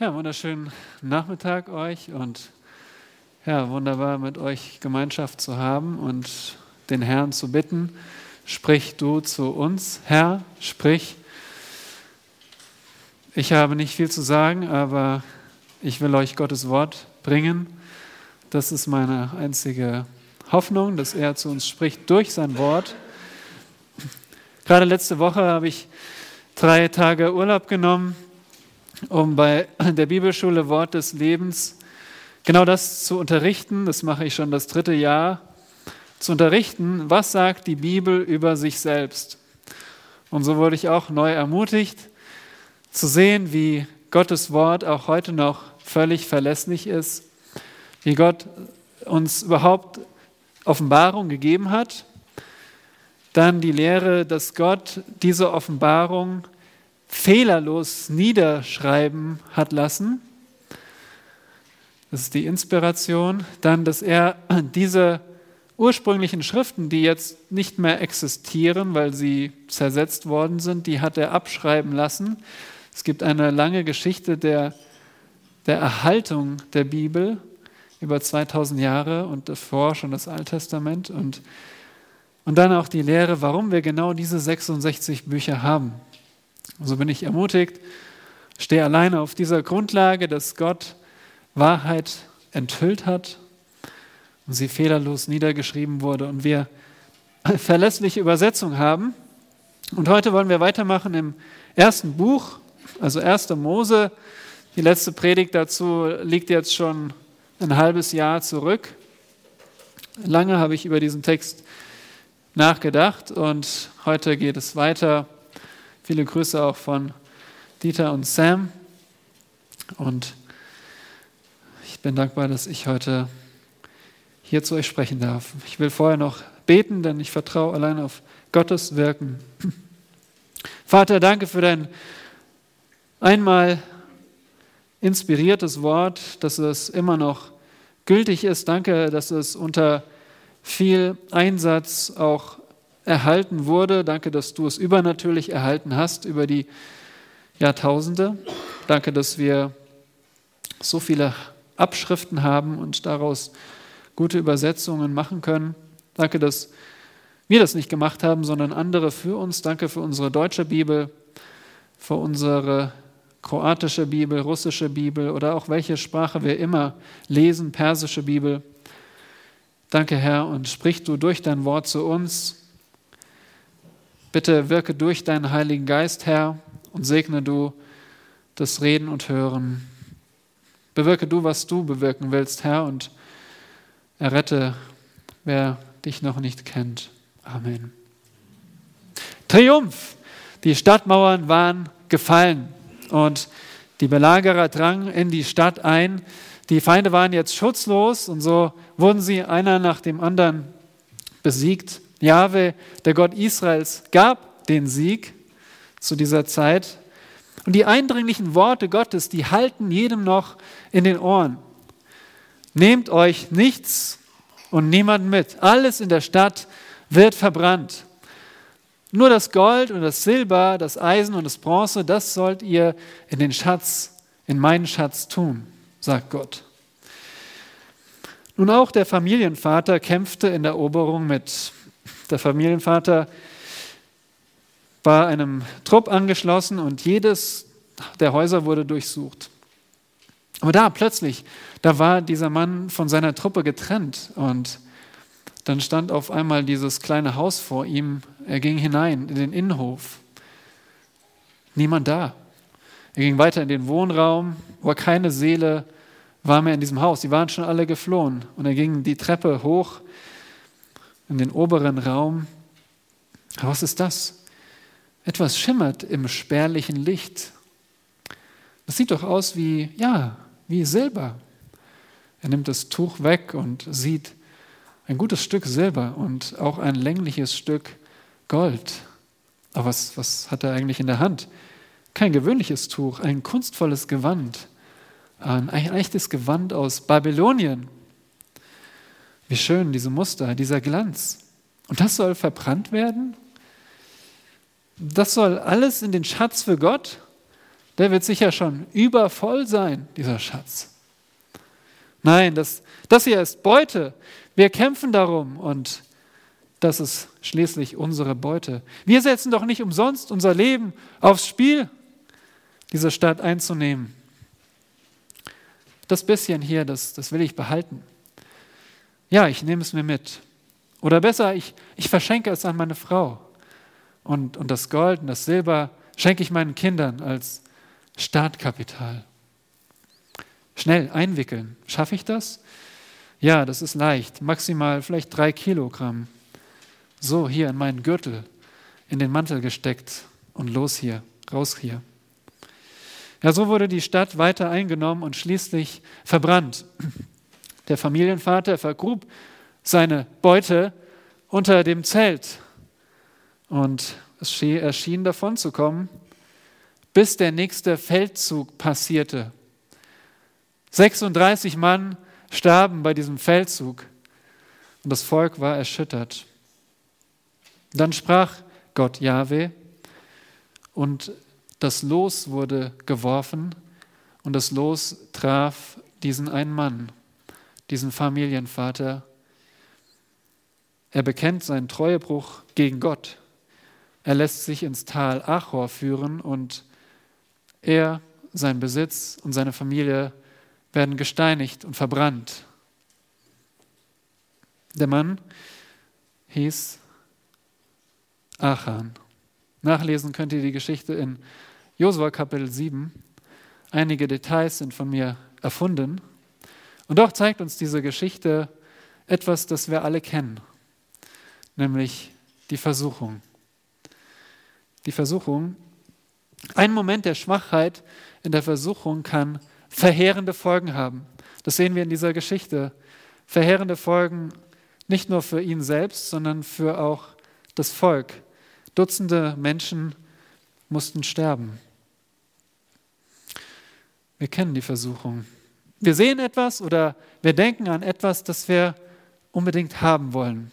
Ja, wunderschönen Nachmittag euch und ja, wunderbar mit euch Gemeinschaft zu haben und den Herrn zu bitten, sprich du zu uns, Herr, sprich. Ich habe nicht viel zu sagen, aber ich will euch Gottes Wort bringen. Das ist meine einzige Hoffnung, dass er zu uns spricht durch sein Wort. Gerade letzte Woche habe ich drei Tage Urlaub genommen um bei der Bibelschule Wort des Lebens genau das zu unterrichten. Das mache ich schon das dritte Jahr. Zu unterrichten, was sagt die Bibel über sich selbst. Und so wurde ich auch neu ermutigt, zu sehen, wie Gottes Wort auch heute noch völlig verlässlich ist, wie Gott uns überhaupt Offenbarung gegeben hat. Dann die Lehre, dass Gott diese Offenbarung fehlerlos niederschreiben hat lassen. Das ist die Inspiration. Dann, dass er diese ursprünglichen Schriften, die jetzt nicht mehr existieren, weil sie zersetzt worden sind, die hat er abschreiben lassen. Es gibt eine lange Geschichte der, der Erhaltung der Bibel über 2000 Jahre und davor schon das Alttestament und, und dann auch die Lehre, warum wir genau diese 66 Bücher haben. So bin ich ermutigt, stehe alleine auf dieser Grundlage, dass Gott Wahrheit enthüllt hat und sie fehlerlos niedergeschrieben wurde und wir verlässliche Übersetzung haben. Und heute wollen wir weitermachen im ersten Buch, also 1. Mose. Die letzte Predigt dazu liegt jetzt schon ein halbes Jahr zurück. Lange habe ich über diesen Text nachgedacht und heute geht es weiter Viele Grüße auch von Dieter und Sam. Und ich bin dankbar, dass ich heute hier zu euch sprechen darf. Ich will vorher noch beten, denn ich vertraue allein auf Gottes Wirken. Vater, danke für dein einmal inspiriertes Wort, dass es immer noch gültig ist. Danke, dass es unter viel Einsatz auch erhalten wurde. Danke, dass du es übernatürlich erhalten hast über die Jahrtausende. Danke, dass wir so viele Abschriften haben und daraus gute Übersetzungen machen können. Danke, dass wir das nicht gemacht haben, sondern andere für uns. Danke für unsere deutsche Bibel, für unsere kroatische Bibel, russische Bibel oder auch welche Sprache wir immer lesen, persische Bibel. Danke, Herr, und sprich du durch dein Wort zu uns Bitte wirke durch deinen Heiligen Geist, Herr, und segne du das Reden und Hören. Bewirke du, was du bewirken willst, Herr, und errette, wer dich noch nicht kennt. Amen. Triumph! Die Stadtmauern waren gefallen und die Belagerer drangen in die Stadt ein. Die Feinde waren jetzt schutzlos und so wurden sie einer nach dem anderen besiegt. Jahwe, der Gott Israels, gab den Sieg zu dieser Zeit. Und die eindringlichen Worte Gottes, die halten jedem noch in den Ohren. Nehmt euch nichts und niemanden mit. Alles in der Stadt wird verbrannt. Nur das Gold und das Silber, das Eisen und das Bronze, das sollt ihr in den Schatz, in meinen Schatz tun, sagt Gott. Nun auch der Familienvater kämpfte in der Eroberung mit. Der Familienvater war einem Trupp angeschlossen und jedes der Häuser wurde durchsucht. Aber da plötzlich, da war dieser Mann von seiner Truppe getrennt und dann stand auf einmal dieses kleine Haus vor ihm. Er ging hinein in den Innenhof. Niemand da. Er ging weiter in den Wohnraum, aber keine Seele war mehr in diesem Haus. Sie waren schon alle geflohen. Und er ging die Treppe hoch in den oberen Raum. Was ist das? Etwas schimmert im spärlichen Licht. Das sieht doch aus wie, ja, wie Silber. Er nimmt das Tuch weg und sieht ein gutes Stück Silber und auch ein längliches Stück Gold. Aber was, was hat er eigentlich in der Hand? Kein gewöhnliches Tuch, ein kunstvolles Gewand. Ein echtes Gewand aus Babylonien. Wie schön diese Muster, dieser Glanz. Und das soll verbrannt werden? Das soll alles in den Schatz für Gott? Der wird sicher schon übervoll sein, dieser Schatz. Nein, das, das hier ist Beute. Wir kämpfen darum und das ist schließlich unsere Beute. Wir setzen doch nicht umsonst unser Leben aufs Spiel, diese Stadt einzunehmen. Das bisschen hier, das, das will ich behalten. Ja, ich nehme es mir mit. Oder besser, ich, ich verschenke es an meine Frau. Und, und das Gold und das Silber schenke ich meinen Kindern als Startkapital. Schnell einwickeln. Schaffe ich das? Ja, das ist leicht. Maximal vielleicht drei Kilogramm. So, hier in meinen Gürtel, in den Mantel gesteckt und los hier, raus hier. Ja, so wurde die Stadt weiter eingenommen und schließlich verbrannt. Der Familienvater vergrub seine Beute unter dem Zelt und es erschien davon zu kommen, bis der nächste Feldzug passierte. 36 Mann starben bei diesem Feldzug und das Volk war erschüttert. Dann sprach Gott Jahwe und das Los wurde geworfen und das Los traf diesen einen Mann, diesen Familienvater. Er bekennt seinen Treuebruch gegen Gott. Er lässt sich ins Tal Achor führen und er, sein Besitz und seine Familie werden gesteinigt und verbrannt. Der Mann hieß Achan. Nachlesen könnt ihr die Geschichte in Josua Kapitel 7. Einige Details sind von mir erfunden. Und doch zeigt uns diese Geschichte etwas, das wir alle kennen, nämlich die Versuchung. Die Versuchung, ein Moment der Schwachheit in der Versuchung kann verheerende Folgen haben. Das sehen wir in dieser Geschichte. Verheerende Folgen nicht nur für ihn selbst, sondern für auch das Volk. Dutzende Menschen mussten sterben. Wir kennen die Versuchung. Wir sehen etwas oder wir denken an etwas, das wir unbedingt haben wollen.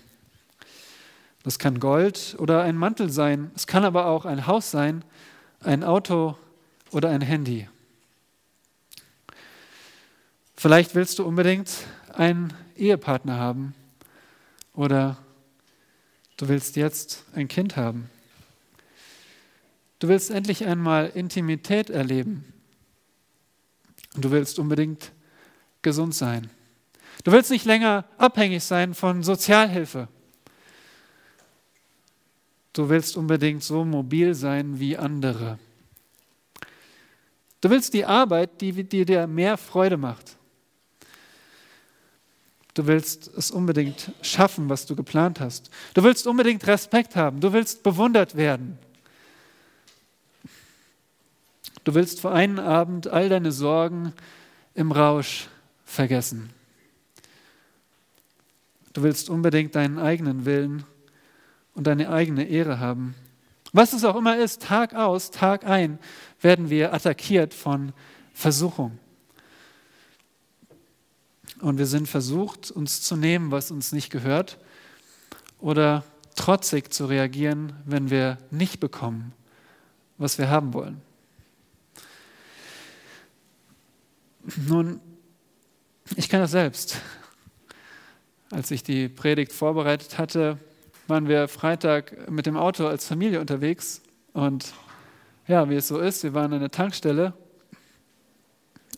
Das kann Gold oder ein Mantel sein. Es kann aber auch ein Haus sein, ein Auto oder ein Handy. Vielleicht willst du unbedingt einen Ehepartner haben oder Du willst jetzt ein Kind haben. Du willst endlich einmal Intimität erleben. Und du willst unbedingt gesund sein. Du willst nicht länger abhängig sein von Sozialhilfe. Du willst unbedingt so mobil sein wie andere. Du willst die Arbeit, die, die dir mehr Freude macht. Du willst es unbedingt schaffen, was du geplant hast. Du willst unbedingt Respekt haben. Du willst bewundert werden. Du willst für einen Abend all deine Sorgen im Rausch vergessen. Du willst unbedingt deinen eigenen Willen und deine eigene Ehre haben. Was es auch immer ist, Tag aus, Tag ein, werden wir attackiert von Versuchung. Und wir sind versucht, uns zu nehmen, was uns nicht gehört, oder trotzig zu reagieren, wenn wir nicht bekommen, was wir haben wollen. Nun, ich kenne das selbst. Als ich die Predigt vorbereitet hatte, waren wir Freitag mit dem Auto als Familie unterwegs und ja, wie es so ist, wir waren an der Tankstelle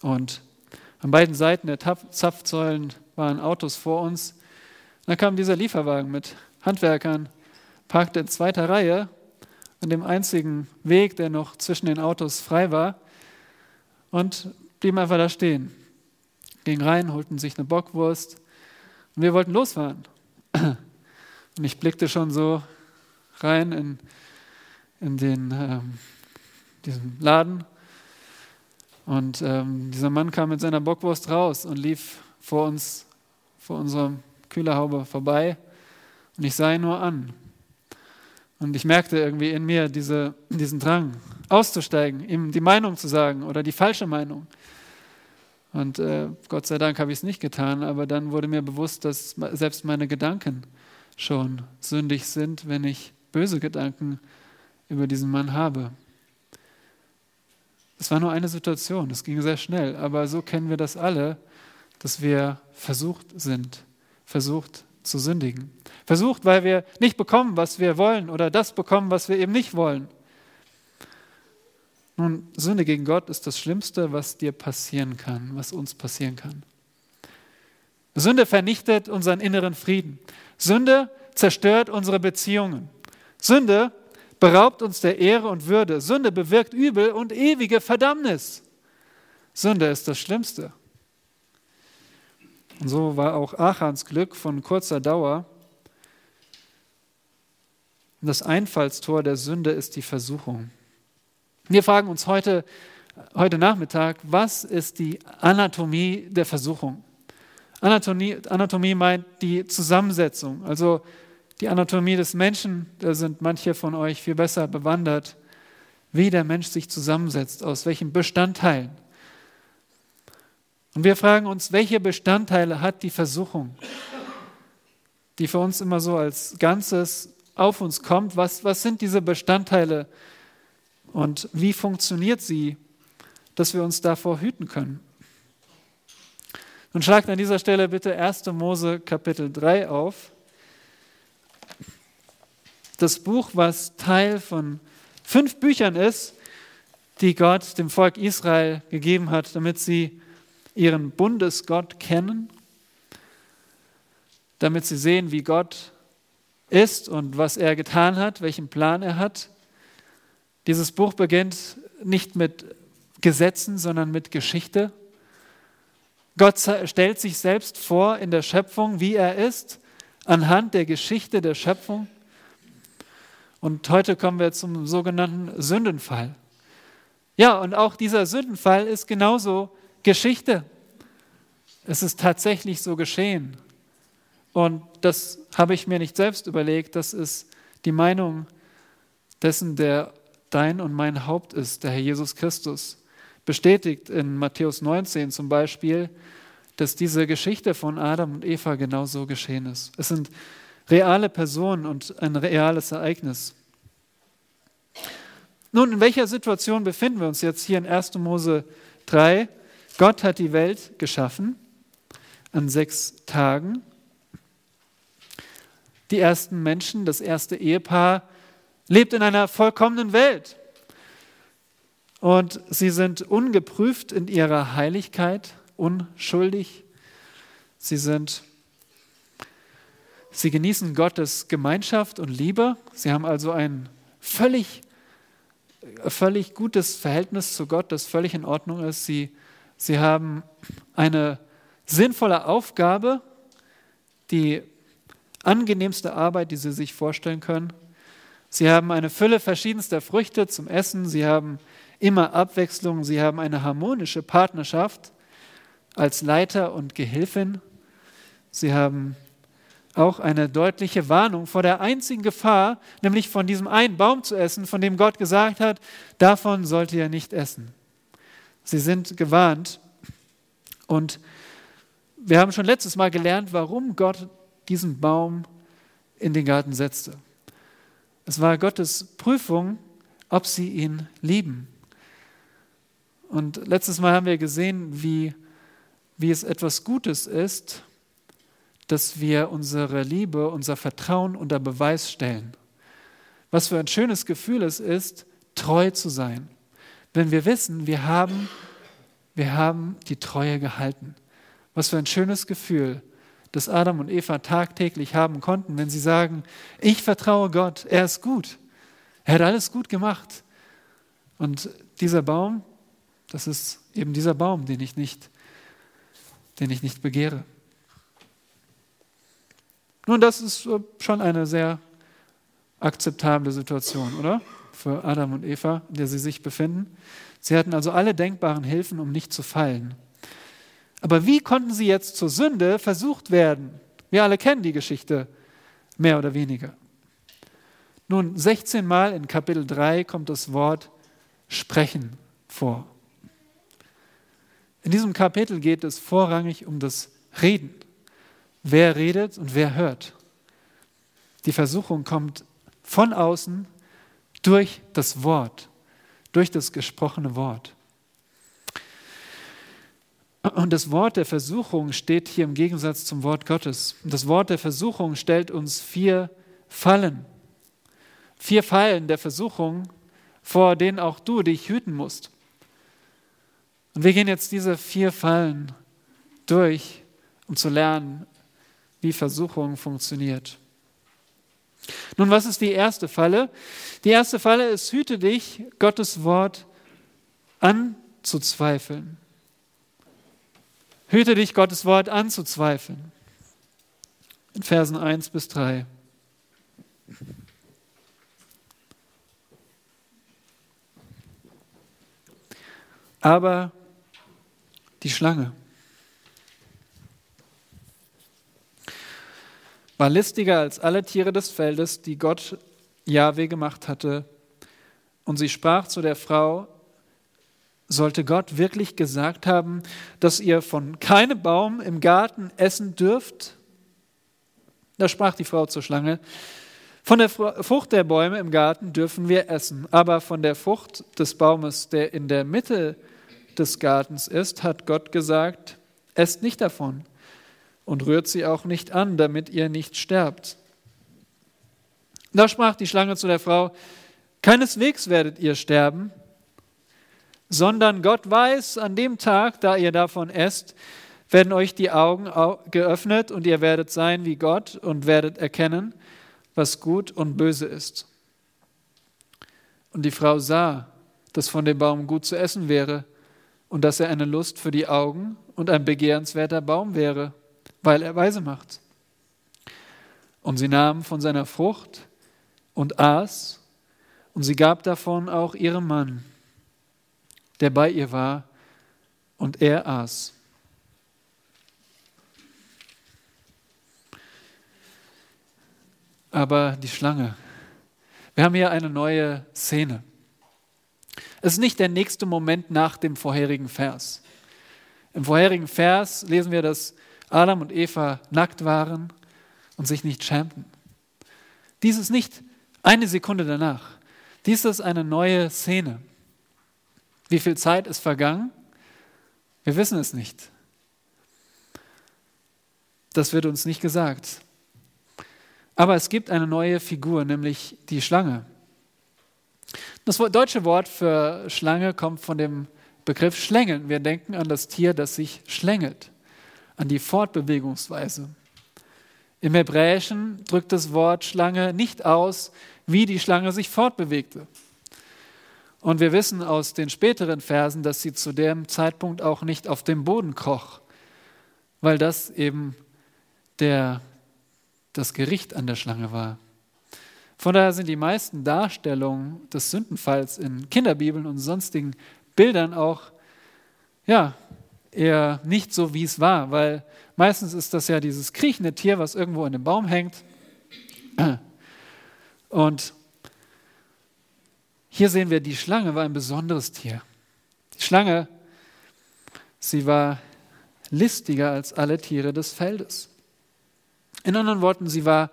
und an beiden Seiten der Zapfsäulen waren Autos vor uns. dann kam dieser Lieferwagen mit Handwerkern, parkte in zweiter Reihe an dem einzigen Weg, der noch zwischen den Autos frei war, und blieben einfach da stehen. Gingen rein, holten sich eine Bockwurst und wir wollten losfahren. Und ich blickte schon so rein in, in den, ähm, diesen Laden und ähm, dieser Mann kam mit seiner Bockwurst raus und lief vor uns, vor unserer Kühlerhaube vorbei. Und ich sah ihn nur an. Und ich merkte irgendwie in mir diese, diesen Drang, auszusteigen, ihm die Meinung zu sagen oder die falsche Meinung. Und äh, Gott sei Dank habe ich es nicht getan, aber dann wurde mir bewusst, dass selbst meine Gedanken schon sündig sind, wenn ich böse Gedanken über diesen Mann habe. Es war nur eine Situation, es ging sehr schnell, aber so kennen wir das alle, dass wir versucht sind, versucht zu sündigen. Versucht, weil wir nicht bekommen, was wir wollen oder das bekommen, was wir eben nicht wollen. Nun, Sünde gegen Gott ist das Schlimmste, was dir passieren kann, was uns passieren kann. Sünde vernichtet unseren inneren Frieden. Sünde zerstört unsere Beziehungen. Sünde beraubt uns der Ehre und Würde. Sünde bewirkt Übel und ewige Verdammnis. Sünde ist das Schlimmste. Und so war auch Achans Glück von kurzer Dauer. Das Einfallstor der Sünde ist die Versuchung. Wir fragen uns heute, heute Nachmittag, was ist die Anatomie der Versuchung? Anatomie, Anatomie meint die Zusammensetzung, also die Anatomie des Menschen. Da sind manche von euch viel besser bewandert, wie der Mensch sich zusammensetzt, aus welchen Bestandteilen. Und wir fragen uns, welche Bestandteile hat die Versuchung, die für uns immer so als Ganzes auf uns kommt? Was, was sind diese Bestandteile und wie funktioniert sie, dass wir uns davor hüten können? Nun schlagt an dieser Stelle bitte 1. Mose Kapitel 3 auf. Das Buch, was Teil von fünf Büchern ist, die Gott dem Volk Israel gegeben hat, damit sie ihren Bundesgott kennen, damit sie sehen, wie Gott ist und was er getan hat, welchen Plan er hat. Dieses Buch beginnt nicht mit Gesetzen, sondern mit Geschichte. Gott stellt sich selbst vor in der Schöpfung, wie er ist, anhand der Geschichte der Schöpfung. Und heute kommen wir zum sogenannten Sündenfall. Ja, und auch dieser Sündenfall ist genauso Geschichte. Es ist tatsächlich so geschehen. Und das habe ich mir nicht selbst überlegt, das ist die Meinung dessen, der dein und mein Haupt ist, der Herr Jesus Christus. Bestätigt in Matthäus 19 zum Beispiel, dass diese Geschichte von Adam und Eva genauso geschehen ist. Es sind reale Personen und ein reales Ereignis. Nun, in welcher Situation befinden wir uns jetzt hier in 1. Mose 3? Gott hat die Welt geschaffen an sechs Tagen. Die ersten Menschen, das erste Ehepaar, lebt in einer vollkommenen Welt. Und sie sind ungeprüft in ihrer Heiligkeit, unschuldig. Sie sind Sie genießen Gottes Gemeinschaft und Liebe. Sie haben also ein völlig, völlig gutes Verhältnis zu Gott, das völlig in Ordnung ist. Sie Sie haben eine sinnvolle Aufgabe, die angenehmste Arbeit, die Sie sich vorstellen können. Sie haben eine Fülle verschiedenster Früchte zum Essen. Sie haben immer Abwechslung. Sie haben eine harmonische Partnerschaft als Leiter und Gehilfin. Sie haben auch eine deutliche Warnung vor der einzigen Gefahr, nämlich von diesem einen Baum zu essen, von dem Gott gesagt hat, davon sollt ihr nicht essen. Sie sind gewarnt. Und wir haben schon letztes Mal gelernt, warum Gott diesen Baum in den Garten setzte. Es war Gottes Prüfung, ob sie ihn lieben. Und letztes Mal haben wir gesehen, wie, wie es etwas Gutes ist, dass wir unsere Liebe, unser Vertrauen unter Beweis stellen. Was für ein schönes Gefühl es ist, treu zu sein. Wenn wir wissen, wir haben, wir haben die Treue gehalten. Was für ein schönes Gefühl, das Adam und Eva tagtäglich haben konnten, wenn sie sagen, ich vertraue Gott, er ist gut, er hat alles gut gemacht. Und dieser Baum, das ist eben dieser Baum, den ich nicht, den ich nicht begehre. Nun, das ist schon eine sehr akzeptable Situation, oder? für Adam und Eva, in der sie sich befinden. Sie hatten also alle denkbaren Hilfen, um nicht zu fallen. Aber wie konnten sie jetzt zur Sünde versucht werden? Wir alle kennen die Geschichte, mehr oder weniger. Nun, 16 Mal in Kapitel 3 kommt das Wort sprechen vor. In diesem Kapitel geht es vorrangig um das Reden. Wer redet und wer hört. Die Versuchung kommt von außen durch das Wort, durch das gesprochene Wort. Und das Wort der Versuchung steht hier im Gegensatz zum Wort Gottes. Das Wort der Versuchung stellt uns vier Fallen. Vier Fallen der Versuchung, vor denen auch du dich hüten musst. Und wir gehen jetzt diese vier Fallen durch, um zu lernen, wie Versuchung funktioniert. Nun, was ist die erste Falle? Die erste Falle ist, hüte dich, Gottes Wort anzuzweifeln. Hüte dich, Gottes Wort anzuzweifeln. In Versen 1 bis 3. Aber die Schlange war listiger als alle Tiere des Feldes, die Gott Jahwe gemacht hatte. Und sie sprach zu der Frau, sollte Gott wirklich gesagt haben, dass ihr von keinem Baum im Garten essen dürft? Da sprach die Frau zur Schlange, von der Frucht der Bäume im Garten dürfen wir essen, aber von der Frucht des Baumes, der in der Mitte des Gartens ist, hat Gott gesagt, esst nicht davon und rührt sie auch nicht an, damit ihr nicht sterbt. Da sprach die Schlange zu der Frau, keineswegs werdet ihr sterben, sondern Gott weiß, an dem Tag, da ihr davon esst, werden euch die Augen geöffnet und ihr werdet sein wie Gott und werdet erkennen, was gut und böse ist. Und die Frau sah, dass von dem Baum gut zu essen wäre und dass er eine Lust für die Augen und ein begehrenswerter Baum wäre, weil er weise macht. Und sie nahm von seiner Frucht und aß, und sie gab davon auch ihrem Mann der bei ihr war, und er aß. Aber die Schlange. Wir haben hier eine neue Szene. Es ist nicht der nächste Moment nach dem vorherigen Vers. Im vorherigen Vers lesen wir, dass Adam und Eva nackt waren und sich nicht schämten. Dies ist nicht eine Sekunde danach. Dies ist eine neue Szene. Wie viel Zeit ist vergangen? Wir wissen es nicht. Das wird uns nicht gesagt. Aber es gibt eine neue Figur, nämlich die Schlange. Das deutsche Wort für Schlange kommt von dem Begriff Schlängeln. Wir denken an das Tier, das sich schlängelt, an die Fortbewegungsweise. Im Hebräischen drückt das Wort Schlange nicht aus, wie die Schlange sich fortbewegte. Und wir wissen aus den späteren Versen, dass sie zu dem Zeitpunkt auch nicht auf dem Boden kroch, weil das eben der, das Gericht an der Schlange war. Von daher sind die meisten Darstellungen des Sündenfalls in Kinderbibeln und sonstigen Bildern auch ja, eher nicht so, wie es war, weil meistens ist das ja dieses kriechende Tier, was irgendwo in dem Baum hängt. Und hier sehen wir, die Schlange war ein besonderes Tier. Die Schlange, sie war listiger als alle Tiere des Feldes. In anderen Worten, sie war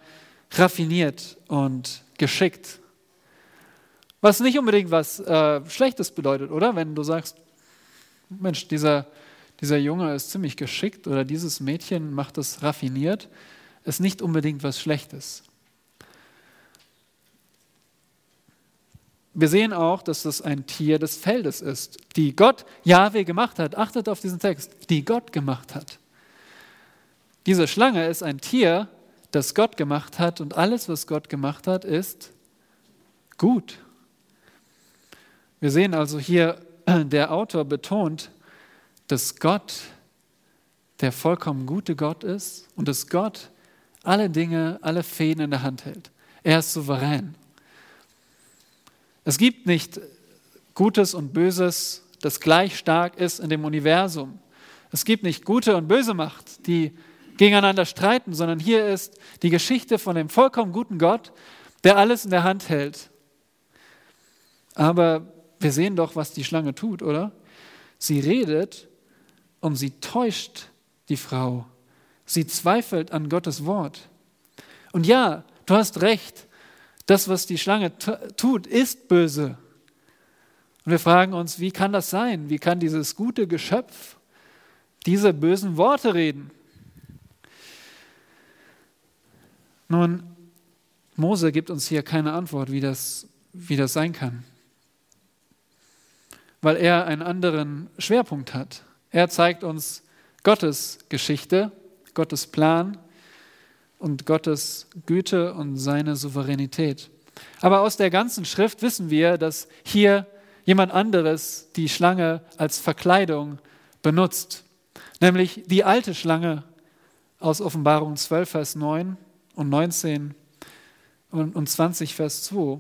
raffiniert und geschickt. Was nicht unbedingt was äh, Schlechtes bedeutet, oder? Wenn du sagst, Mensch, dieser, dieser Junge ist ziemlich geschickt oder dieses Mädchen macht es raffiniert, ist nicht unbedingt was Schlechtes. Wir sehen auch, dass das ein Tier des Feldes ist, die Gott Jahwe gemacht hat. Achtet auf diesen Text, die Gott gemacht hat. Diese Schlange ist ein Tier, das Gott gemacht hat und alles, was Gott gemacht hat, ist gut. Wir sehen also hier, der Autor betont, dass Gott der vollkommen gute Gott ist und dass Gott alle Dinge, alle Fäden in der Hand hält. Er ist souverän. Es gibt nicht Gutes und Böses, das gleich stark ist in dem Universum. Es gibt nicht gute und böse Macht, die gegeneinander streiten, sondern hier ist die Geschichte von dem vollkommen guten Gott, der alles in der Hand hält. Aber wir sehen doch, was die Schlange tut, oder? Sie redet und sie täuscht die Frau. Sie zweifelt an Gottes Wort. Und ja, du hast recht, das, was die Schlange tut, ist böse. Und wir fragen uns, wie kann das sein? Wie kann dieses gute Geschöpf, diese bösen Worte reden? Nun, Mose gibt uns hier keine Antwort, wie das, wie das sein kann, weil er einen anderen Schwerpunkt hat. Er zeigt uns Gottes Geschichte, Gottes Plan und Gottes Güte und seine Souveränität. Aber aus der ganzen Schrift wissen wir, dass hier jemand anderes die Schlange als Verkleidung benutzt, nämlich die alte Schlange aus Offenbarung 12, Vers 9 und 19 und 20, Vers 2.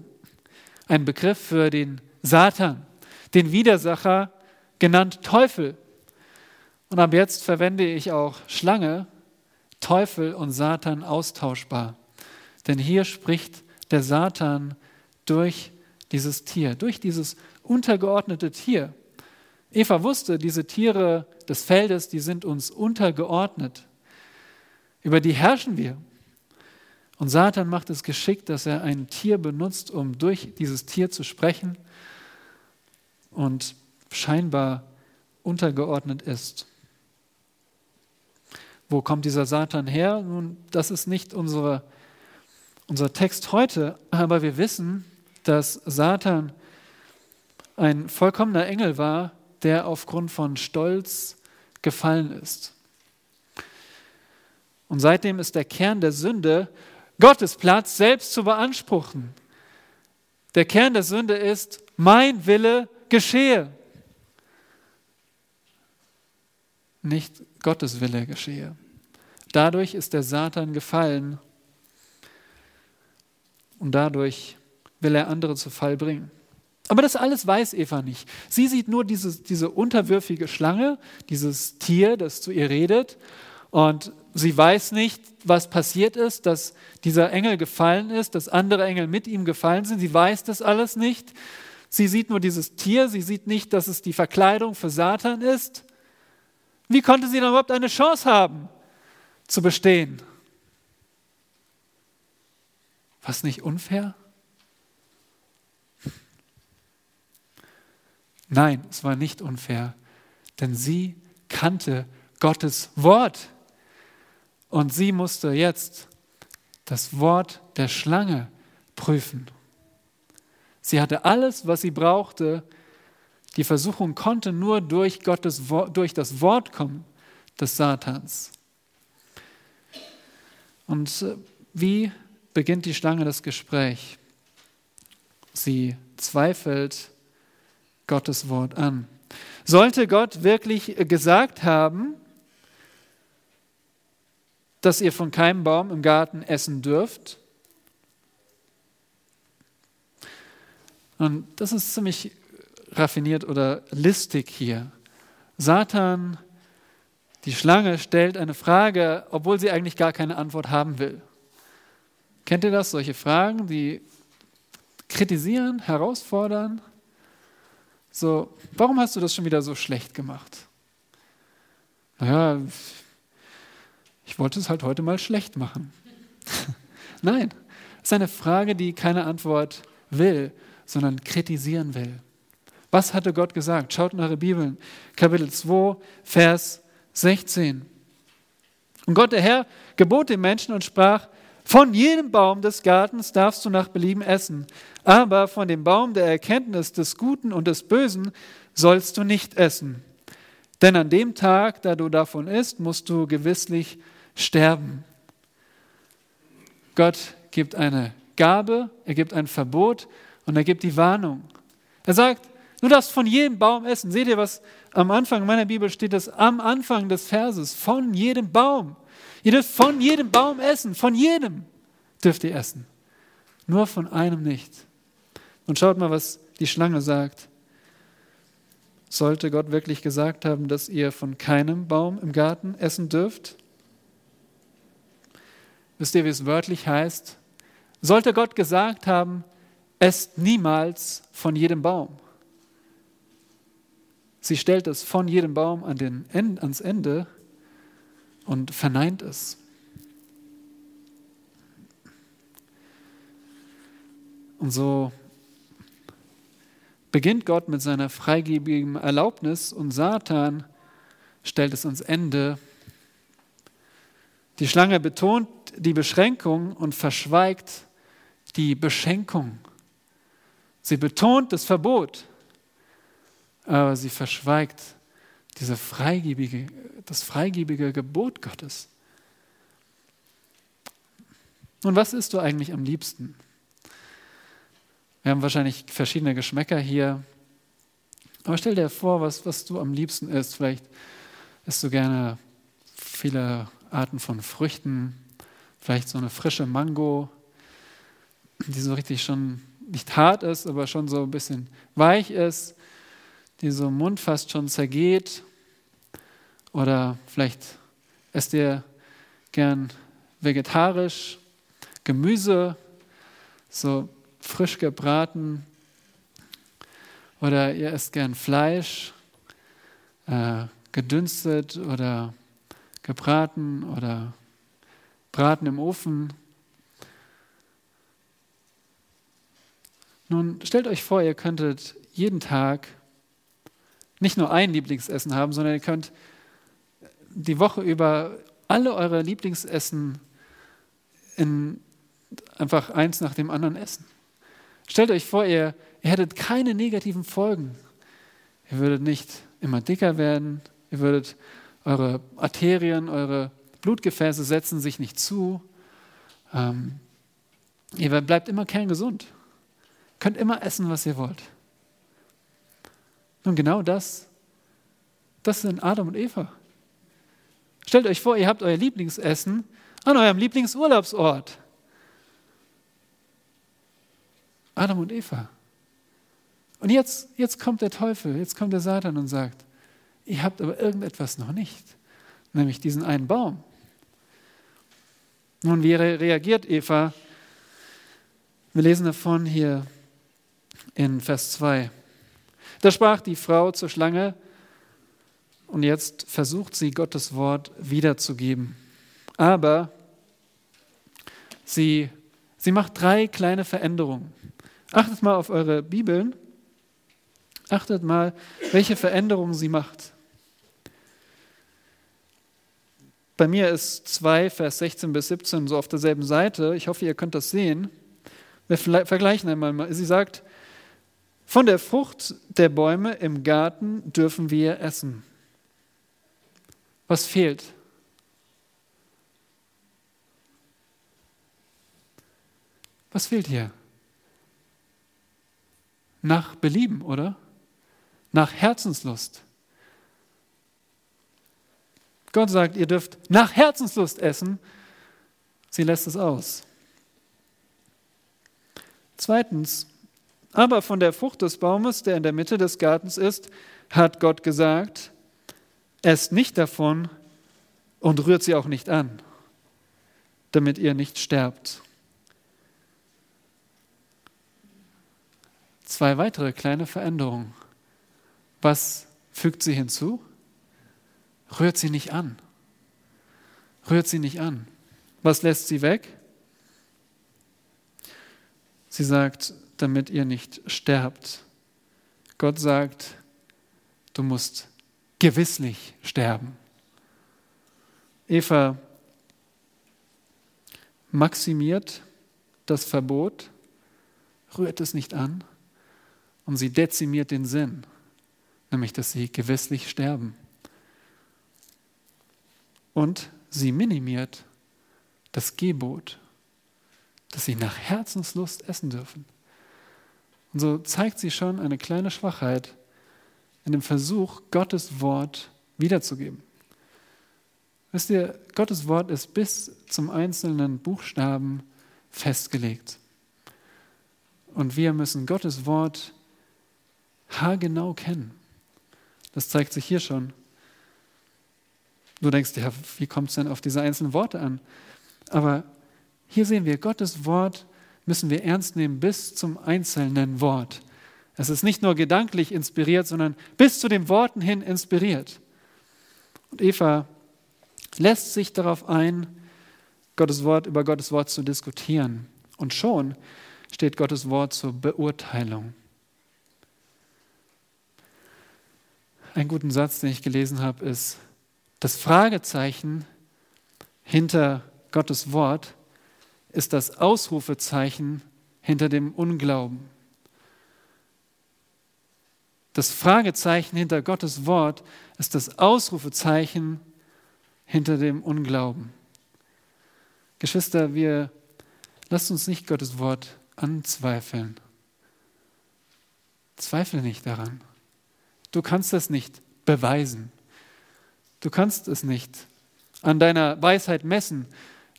Ein Begriff für den Satan, den Widersacher, genannt Teufel. Und ab jetzt verwende ich auch Schlange, Teufel und Satan austauschbar. Denn hier spricht der Satan durch dieses Tier, durch dieses untergeordnete Tier. Eva wusste, diese Tiere des Feldes, die sind uns untergeordnet. Über die herrschen wir. Und Satan macht es geschickt, dass er ein Tier benutzt, um durch dieses Tier zu sprechen und scheinbar untergeordnet ist. Wo kommt dieser Satan her? Nun, das ist nicht unsere, unser Text heute, aber wir wissen, dass Satan ein vollkommener Engel war, der aufgrund von Stolz gefallen ist. Und seitdem ist der Kern der Sünde, Gottes Platz selbst zu beanspruchen. Der Kern der Sünde ist, mein Wille geschehe. Nicht Gottes Wille geschehe. Dadurch ist der Satan gefallen und dadurch will er andere zu Fall bringen. Aber das alles weiß Eva nicht. Sie sieht nur diese, diese unterwürfige Schlange, dieses Tier, das zu ihr redet. Und sie weiß nicht, was passiert ist, dass dieser Engel gefallen ist, dass andere Engel mit ihm gefallen sind. Sie weiß das alles nicht. Sie sieht nur dieses Tier. Sie sieht nicht, dass es die Verkleidung für Satan ist. Wie konnte sie dann überhaupt eine Chance haben, zu bestehen? Was nicht unfair? Nein, es war nicht unfair, denn sie kannte Gottes Wort. Und sie musste jetzt das Wort der Schlange prüfen. Sie hatte alles, was sie brauchte. Die Versuchung konnte nur durch, Gottes, durch das Wort kommen des Satans. Und äh, wie beginnt die Schlange das Gespräch? Sie zweifelt Gottes Wort an. Sollte Gott wirklich gesagt haben, dass ihr von keinem Baum im Garten essen dürft? Und das ist ziemlich raffiniert oder listig hier. Satan, die Schlange, stellt eine Frage, obwohl sie eigentlich gar keine Antwort haben will. Kennt ihr das? Solche Fragen, die kritisieren, herausfordern? So, warum hast du das schon wieder so schlecht gemacht? Naja, ich wollte es halt heute mal schlecht machen. Nein, es ist eine Frage, die keine Antwort will, sondern kritisieren will. Was hatte Gott gesagt? Schaut in eure Bibeln, Kapitel 2, Vers 16. Und Gott, der Herr, gebot dem Menschen und sprach, von jedem Baum des Gartens darfst du nach Belieben essen, aber von dem Baum der Erkenntnis des Guten und des Bösen sollst du nicht essen. Denn an dem Tag, da du davon isst, musst du gewisslich sterben. Gott gibt eine Gabe, er gibt ein Verbot und er gibt die Warnung. Er sagt, du darfst von jedem Baum essen. Seht ihr, was am Anfang meiner Bibel steht, das am Anfang des Verses, von jedem Baum. Ihr dürft von jedem Baum essen, von jedem dürft ihr essen. Nur von einem nicht. Und schaut mal, was die Schlange sagt. Sollte Gott wirklich gesagt haben, dass ihr von keinem Baum im Garten essen dürft? Wisst ihr, wie es wörtlich heißt? Sollte Gott gesagt haben, esst niemals von jedem Baum. Sie stellt es von jedem Baum an den, ans Ende und verneint es. Und so beginnt Gott mit seiner freigebigen Erlaubnis und Satan stellt es ans Ende. Die Schlange betont die Beschränkung und verschweigt die Beschenkung. Sie betont das Verbot, aber sie verschweigt diese freigebige, das freigebige Gebot Gottes. Und was isst du eigentlich am liebsten? Wir haben wahrscheinlich verschiedene Geschmäcker hier. Aber stell dir vor, was, was du am liebsten isst. Vielleicht isst du gerne viele Arten von Früchten, vielleicht so eine frische Mango, die so richtig schon nicht hart ist, aber schon so ein bisschen weich ist, die so Mund fast schon zergeht. Oder vielleicht esst ihr gern vegetarisch, Gemüse, so frisch gebraten. Oder ihr esst gern Fleisch, äh, gedünstet oder gebraten oder braten im Ofen. Nun stellt euch vor, ihr könntet jeden Tag nicht nur ein Lieblingsessen haben, sondern ihr könnt die Woche über alle eure Lieblingsessen in einfach eins nach dem anderen essen. Stellt euch vor, ihr, ihr hättet keine negativen Folgen. Ihr würdet nicht immer dicker werden, ihr würdet eure Arterien, eure Blutgefäße setzen sich nicht zu. Ähm, ihr bleibt immer kerngesund. Könnt immer essen, was ihr wollt. Nun genau das, das sind Adam und Eva. Stellt euch vor, ihr habt euer Lieblingsessen an eurem Lieblingsurlaubsort. Adam und Eva. Und jetzt, jetzt kommt der Teufel, jetzt kommt der Satan und sagt, ihr habt aber irgendetwas noch nicht, nämlich diesen einen Baum. Nun, wie reagiert Eva? Wir lesen davon hier in Vers 2. Da sprach die Frau zur Schlange und jetzt versucht sie Gottes Wort wiederzugeben. Aber sie, sie macht drei kleine Veränderungen. Achtet mal auf eure Bibeln. Achtet mal, welche Veränderungen sie macht. Bei mir ist 2, Vers 16 bis 17 so auf derselben Seite. Ich hoffe, ihr könnt das sehen. Wir vergleichen einmal. Sie sagt, von der Frucht der Bäume im Garten dürfen wir essen. Was fehlt? Was fehlt hier? nach Belieben, oder? Nach Herzenslust. Gott sagt, ihr dürft nach Herzenslust essen. Sie lässt es aus. Zweitens, aber von der Frucht des Baumes, der in der Mitte des Gartens ist, hat Gott gesagt, esst nicht davon und rührt sie auch nicht an, damit ihr nicht sterbt. zwei weitere kleine Veränderungen. Was fügt sie hinzu? Rührt sie nicht an. Rührt sie nicht an. Was lässt sie weg? Sie sagt, damit ihr nicht sterbt. Gott sagt, du musst gewisslich sterben. Eva maximiert das Verbot, rührt es nicht an und sie dezimiert den Sinn, nämlich dass sie gewisslich sterben. Und sie minimiert das Gebot, dass sie nach Herzenslust essen dürfen. Und so zeigt sie schon eine kleine Schwachheit in dem Versuch, Gottes Wort wiederzugeben. Wisst ihr, Gottes Wort ist bis zum einzelnen Buchstaben festgelegt. Und wir müssen Gottes Wort haargenau kennen. Das zeigt sich hier schon. Du denkst, ja, wie kommt es denn auf diese einzelnen Worte an? Aber hier sehen wir, Gottes Wort müssen wir ernst nehmen bis zum einzelnen Wort. Es ist nicht nur gedanklich inspiriert, sondern bis zu den Worten hin inspiriert. Und Eva lässt sich darauf ein, Gottes Wort über Gottes Wort zu diskutieren. Und schon steht Gottes Wort zur Beurteilung. Ein guter Satz, den ich gelesen habe, ist, Das Fragezeichen hinter Gottes Wort ist das Ausrufezeichen hinter dem Unglauben. Das Fragezeichen hinter Gottes Wort ist das Ausrufezeichen hinter dem Unglauben. Geschwister, wir lasst uns nicht Gottes Wort anzweifeln. Zweifle nicht daran. Du kannst das nicht beweisen. Du kannst es nicht an deiner Weisheit messen.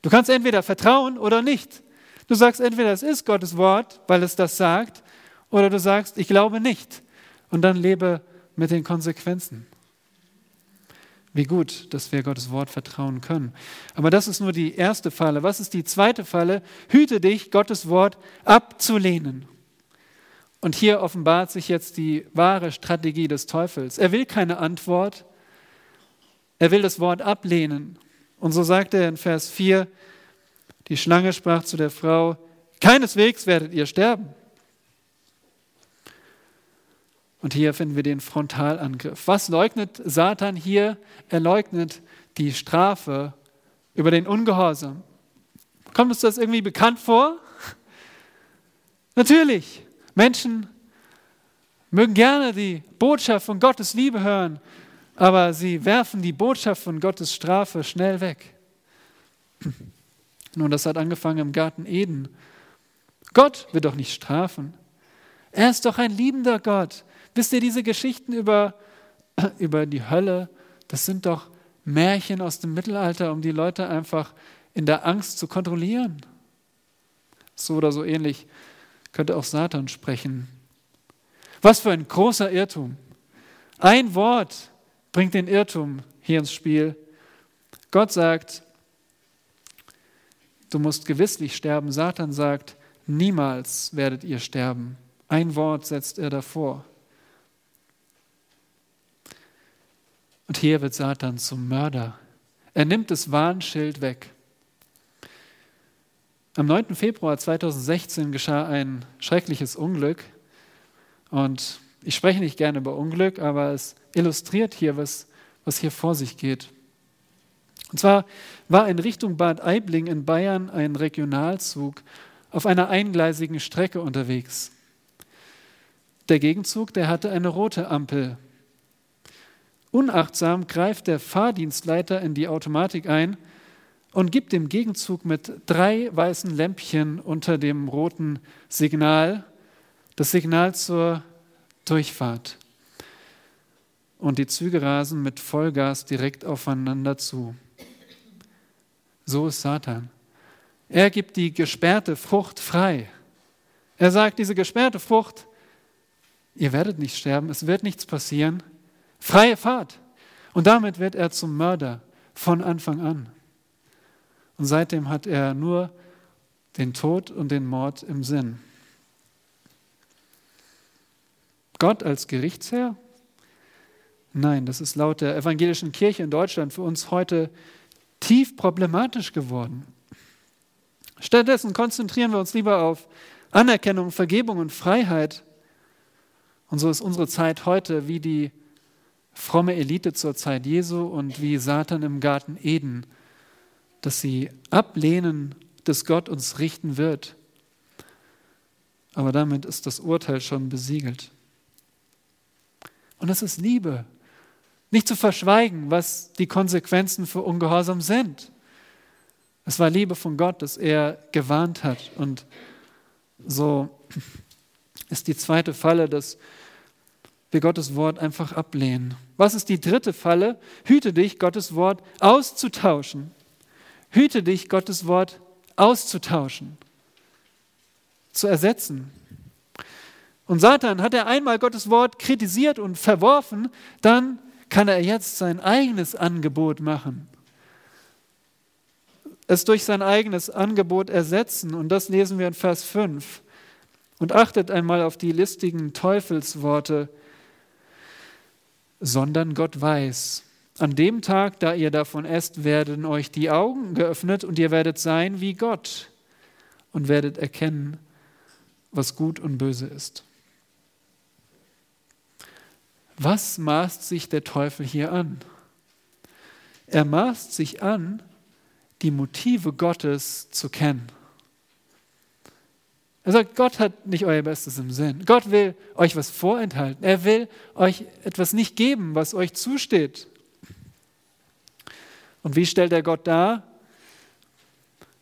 Du kannst entweder vertrauen oder nicht. Du sagst entweder, es ist Gottes Wort, weil es das sagt, oder du sagst, ich glaube nicht. Und dann lebe mit den Konsequenzen. Wie gut, dass wir Gottes Wort vertrauen können. Aber das ist nur die erste Falle. Was ist die zweite Falle? Hüte dich, Gottes Wort abzulehnen. Und hier offenbart sich jetzt die wahre Strategie des Teufels. Er will keine Antwort. Er will das Wort ablehnen. Und so sagt er in Vers 4, die Schlange sprach zu der Frau, keineswegs werdet ihr sterben. Und hier finden wir den Frontalangriff. Was leugnet Satan hier? Er leugnet die Strafe über den Ungehorsam. Kommt uns das irgendwie bekannt vor? Natürlich. Menschen mögen gerne die Botschaft von Gottes Liebe hören, aber sie werfen die Botschaft von Gottes Strafe schnell weg. Nun, das hat angefangen im Garten Eden. Gott wird doch nicht strafen. Er ist doch ein liebender Gott. Wisst ihr, diese Geschichten über, über die Hölle, das sind doch Märchen aus dem Mittelalter, um die Leute einfach in der Angst zu kontrollieren. So oder so ähnlich könnte auch Satan sprechen. Was für ein großer Irrtum. Ein Wort bringt den Irrtum hier ins Spiel. Gott sagt, du musst gewisslich sterben. Satan sagt, niemals werdet ihr sterben. Ein Wort setzt er davor. Und hier wird Satan zum Mörder. Er nimmt das Warnschild weg. Am 9. Februar 2016 geschah ein schreckliches Unglück. Und ich spreche nicht gerne über Unglück, aber es illustriert hier, was, was hier vor sich geht. Und zwar war in Richtung Bad Aibling in Bayern ein Regionalzug auf einer eingleisigen Strecke unterwegs. Der Gegenzug, der hatte eine rote Ampel. Unachtsam greift der Fahrdienstleiter in die Automatik ein und gibt dem Gegenzug mit drei weißen Lämpchen unter dem roten Signal das Signal zur Durchfahrt. Und die Züge rasen mit Vollgas direkt aufeinander zu. So ist Satan. Er gibt die gesperrte Frucht frei. Er sagt, diese gesperrte Frucht, ihr werdet nicht sterben, es wird nichts passieren. Freie Fahrt. Und damit wird er zum Mörder von Anfang an. Und seitdem hat er nur den Tod und den Mord im Sinn. Gott als Gerichtsherr? Nein, das ist laut der evangelischen Kirche in Deutschland für uns heute tief problematisch geworden. Stattdessen konzentrieren wir uns lieber auf Anerkennung, Vergebung und Freiheit. Und so ist unsere Zeit heute wie die fromme Elite zur Zeit Jesu und wie Satan im Garten Eden dass sie ablehnen, dass Gott uns richten wird. Aber damit ist das Urteil schon besiegelt. Und es ist Liebe, nicht zu verschweigen, was die Konsequenzen für Ungehorsam sind. Es war Liebe von Gott, dass er gewarnt hat. Und so ist die zweite Falle, dass wir Gottes Wort einfach ablehnen. Was ist die dritte Falle? Hüte dich, Gottes Wort auszutauschen. Hüte dich, Gottes Wort auszutauschen, zu ersetzen. Und Satan hat er einmal Gottes Wort kritisiert und verworfen, dann kann er jetzt sein eigenes Angebot machen. Es durch sein eigenes Angebot ersetzen. Und das lesen wir in Vers 5. Und achtet einmal auf die listigen Teufelsworte, sondern Gott weiß, an dem Tag, da ihr davon esst, werden euch die Augen geöffnet und ihr werdet sein wie Gott und werdet erkennen, was gut und böse ist. Was maßt sich der Teufel hier an? Er maßt sich an, die Motive Gottes zu kennen. Er sagt, Gott hat nicht euer Bestes im Sinn. Gott will euch was vorenthalten. Er will euch etwas nicht geben, was euch zusteht. Und wie stellt er Gott dar?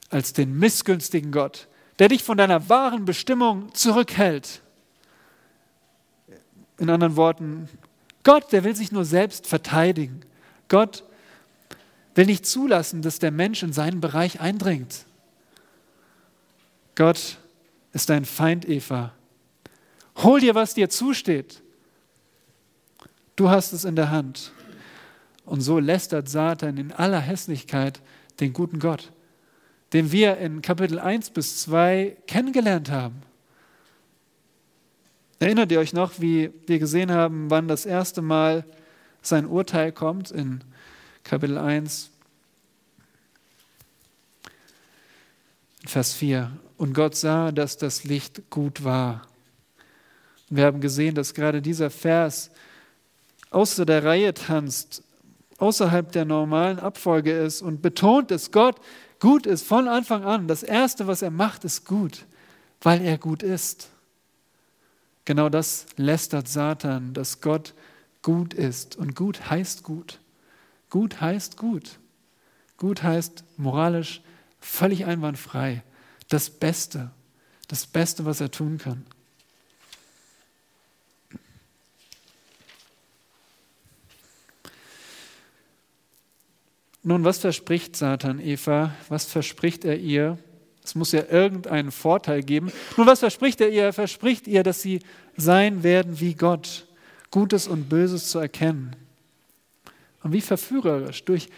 Als den missgünstigen Gott, der dich von deiner wahren Bestimmung zurückhält. In anderen Worten, Gott, der will sich nur selbst verteidigen. Gott will nicht zulassen, dass der Mensch in seinen Bereich eindringt. Gott ist dein Feind, Eva. Hol dir, was dir zusteht. Du hast es in der Hand. Und so lästert Satan in aller Hässlichkeit den guten Gott, den wir in Kapitel 1 bis 2 kennengelernt haben. Erinnert ihr euch noch, wie wir gesehen haben, wann das erste Mal sein Urteil kommt in Kapitel 1, Vers 4. Und Gott sah, dass das Licht gut war. Wir haben gesehen, dass gerade dieser Vers außer der Reihe tanzt, außerhalb der normalen Abfolge ist und betont, dass Gott gut ist von Anfang an. Das Erste, was er macht, ist gut, weil er gut ist. Genau das lästert Satan, dass Gott gut ist. Und gut heißt gut. Gut heißt gut. Gut heißt moralisch völlig einwandfrei. Das Beste. Das Beste, was er tun kann. Nun, was verspricht Satan Eva? Was verspricht er ihr? Es muss ja irgendeinen Vorteil geben. Nun, was verspricht er ihr? Er verspricht ihr, dass sie sein werden wie Gott, Gutes und Böses zu erkennen. Und wie verführerisch. Durch,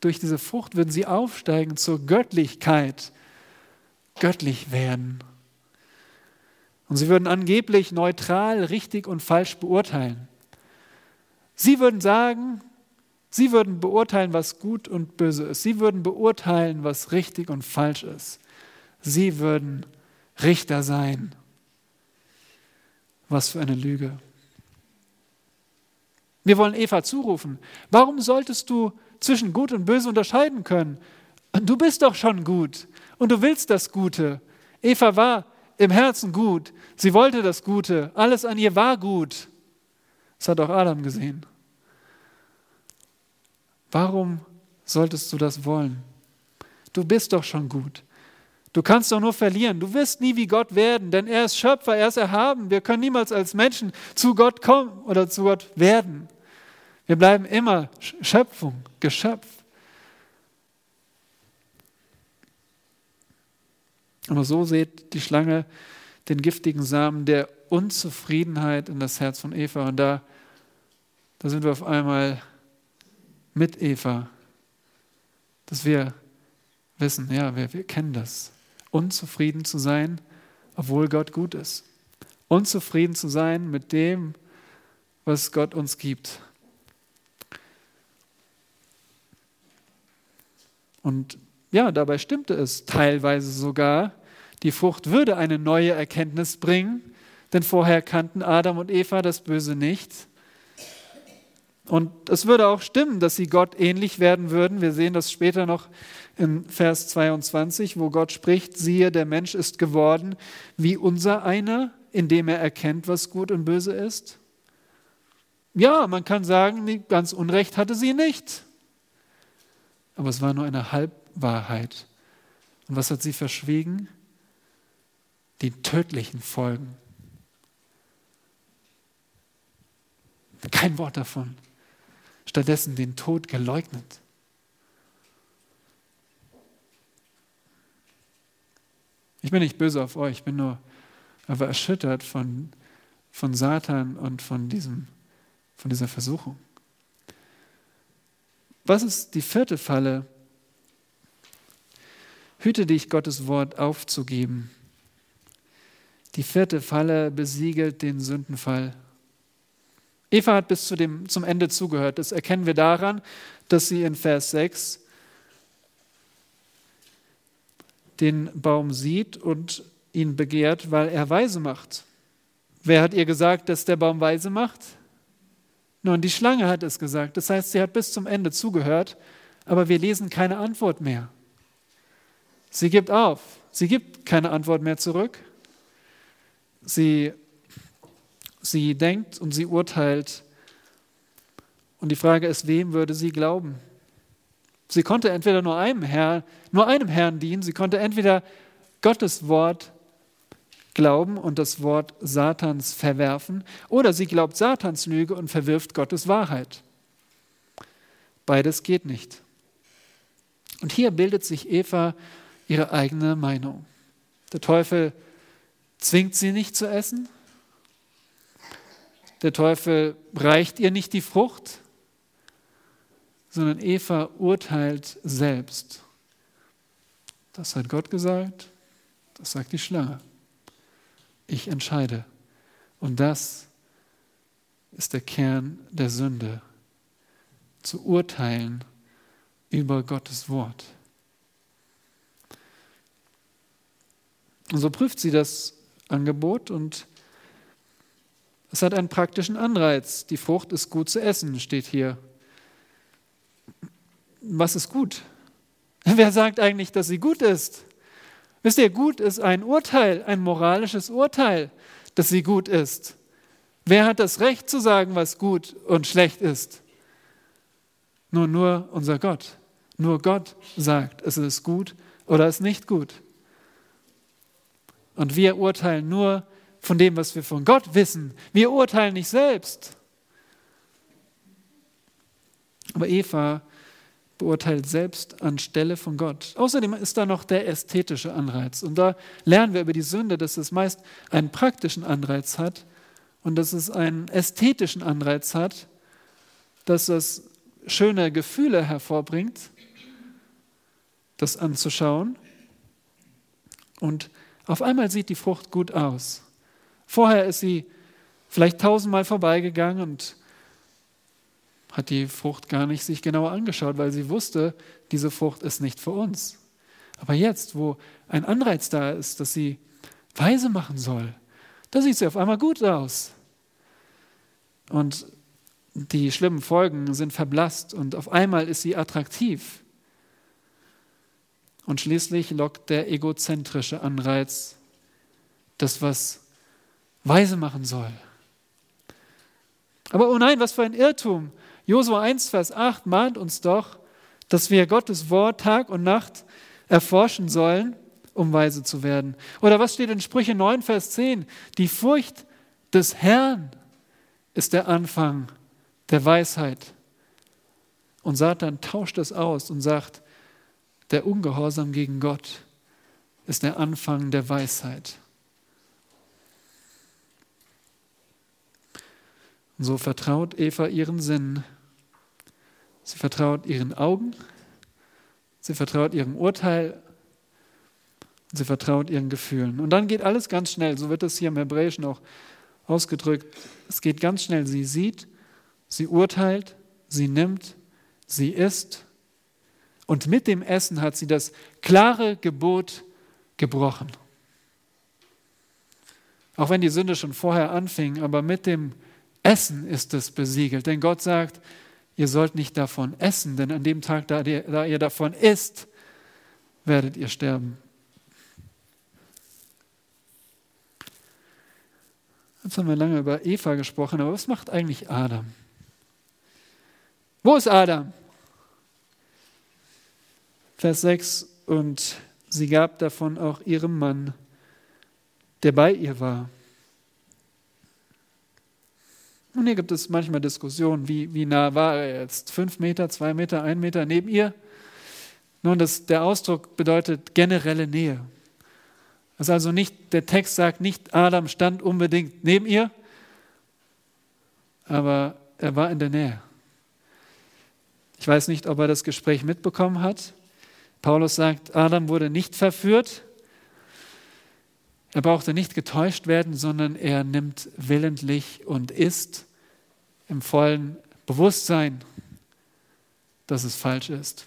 durch diese Frucht würden sie aufsteigen zur Göttlichkeit, göttlich werden. Und sie würden angeblich neutral, richtig und falsch beurteilen. Sie würden sagen, sie würden beurteilen, was gut und böse ist. Sie würden beurteilen, was richtig und falsch ist. Sie würden Richter sein. Was für eine Lüge. Wir wollen Eva zurufen. Warum solltest du zwischen Gut und Böse unterscheiden können? Du bist doch schon gut und du willst das Gute. Eva war im Herzen gut. Sie wollte das Gute. Alles an ihr war gut. Das hat auch Adam gesehen. Warum solltest du das wollen? Du bist doch schon gut. Du kannst doch nur verlieren. Du wirst nie wie Gott werden, denn er ist Schöpfer, er ist erhaben. Wir können niemals als Menschen zu Gott kommen oder zu Gott werden. Wir bleiben immer Schöpfung, Geschöpf. Aber so seht die Schlange den giftigen Samen der Unzufriedenheit in das Herz von Eva. Und da, da sind wir auf einmal mit Eva, dass wir wissen, ja, wir, wir kennen das unzufrieden zu sein, obwohl Gott gut ist. Unzufrieden zu sein mit dem, was Gott uns gibt. Und ja, dabei stimmte es teilweise sogar. Die Frucht würde eine neue Erkenntnis bringen, denn vorher kannten Adam und Eva das Böse nicht. Und es würde auch stimmen, dass sie Gott ähnlich werden würden. Wir sehen das später noch in Vers 22, wo Gott spricht, siehe, der Mensch ist geworden wie unser einer, indem er erkennt, was gut und böse ist. Ja, man kann sagen, ganz Unrecht hatte sie nicht. Aber es war nur eine Halbwahrheit. Und was hat sie verschwiegen? Die tödlichen Folgen. Kein Wort davon stattdessen den Tod geleugnet. Ich bin nicht böse auf euch, ich bin nur aber erschüttert von, von Satan und von, diesem, von dieser Versuchung. Was ist die vierte Falle? Hüte dich, Gottes Wort aufzugeben. Die vierte Falle besiegelt den Sündenfall. Eva hat bis zu dem, zum Ende zugehört. Das erkennen wir daran, dass sie in Vers 6 den Baum sieht und ihn begehrt, weil er weise macht. Wer hat ihr gesagt, dass der Baum weise macht? Nun, die Schlange hat es gesagt. Das heißt, sie hat bis zum Ende zugehört, aber wir lesen keine Antwort mehr. Sie gibt auf. Sie gibt keine Antwort mehr zurück. Sie, sie denkt und sie urteilt. Und die Frage ist, wem würde sie glauben? Sie konnte entweder nur einem Herrn, nur einem Herrn dienen. Sie konnte entweder Gottes Wort glauben und das Wort Satans verwerfen, oder sie glaubt Satans Lüge und verwirft Gottes Wahrheit. Beides geht nicht. Und hier bildet sich Eva ihre eigene Meinung. Der Teufel zwingt sie nicht zu essen. Der Teufel reicht ihr nicht die Frucht, sondern Eva urteilt selbst. Das hat Gott gesagt, das sagt die Schlange. Ich entscheide. Und das ist der Kern der Sünde, zu urteilen über Gottes Wort. Und so prüft sie das Angebot und es hat einen praktischen Anreiz. Die Frucht ist gut zu essen, steht hier. Was ist gut? Wer sagt eigentlich, dass sie gut ist? Wisst ihr, gut ist ein Urteil, ein moralisches Urteil, dass sie gut ist. Wer hat das Recht zu sagen, was gut und schlecht ist? Nur, nur unser Gott. Nur Gott sagt, es ist gut oder es ist nicht gut. Und wir urteilen nur von dem, was wir von Gott wissen. Wir urteilen nicht selbst. Aber Eva beurteilt selbst anstelle von Gott. Außerdem ist da noch der ästhetische Anreiz. Und da lernen wir über die Sünde, dass es meist einen praktischen Anreiz hat und dass es einen ästhetischen Anreiz hat, dass es schöne Gefühle hervorbringt, das anzuschauen. Und auf einmal sieht die Frucht gut aus. Vorher ist sie vielleicht tausendmal vorbeigegangen und hat die Frucht gar nicht sich genauer angeschaut, weil sie wusste, diese Frucht ist nicht für uns. Aber jetzt, wo ein Anreiz da ist, dass sie weise machen soll, da sieht sie auf einmal gut aus. Und die schlimmen Folgen sind verblasst und auf einmal ist sie attraktiv. Und schließlich lockt der egozentrische Anreiz, das, was weise machen soll. Aber oh nein, was für ein Irrtum. Josua 1, Vers 8 mahnt uns doch, dass wir Gottes Wort Tag und Nacht erforschen sollen, um weise zu werden. Oder was steht in Sprüche 9, Vers 10? Die Furcht des Herrn ist der Anfang der Weisheit. Und Satan tauscht es aus und sagt, der Ungehorsam gegen Gott ist der Anfang der Weisheit. Und so vertraut Eva ihren Sinn. Sie vertraut ihren Augen. Sie vertraut ihrem Urteil. Und sie vertraut ihren Gefühlen. Und dann geht alles ganz schnell. So wird es hier im Hebräischen auch ausgedrückt. Es geht ganz schnell. Sie sieht, sie urteilt, sie nimmt, sie isst und mit dem Essen hat sie das klare Gebot gebrochen. Auch wenn die Sünde schon vorher anfing, aber mit dem Essen ist es besiegelt. Denn Gott sagt, ihr sollt nicht davon essen, denn an dem Tag, da ihr, da ihr davon isst, werdet ihr sterben. Jetzt haben wir lange über Eva gesprochen, aber was macht eigentlich Adam? Wo ist Adam? Vers 6, und sie gab davon auch ihrem Mann, der bei ihr war. Und hier gibt es manchmal Diskussionen, wie, wie nah war er jetzt? Fünf Meter, zwei Meter, ein Meter neben ihr? Nun, das, der Ausdruck bedeutet generelle Nähe. Das ist also nicht, der Text sagt nicht, Adam stand unbedingt neben ihr, aber er war in der Nähe. Ich weiß nicht, ob er das Gespräch mitbekommen hat. Paulus sagt, Adam wurde nicht verführt. Er brauchte nicht getäuscht werden, sondern er nimmt willentlich und ist im vollen Bewusstsein, dass es falsch ist.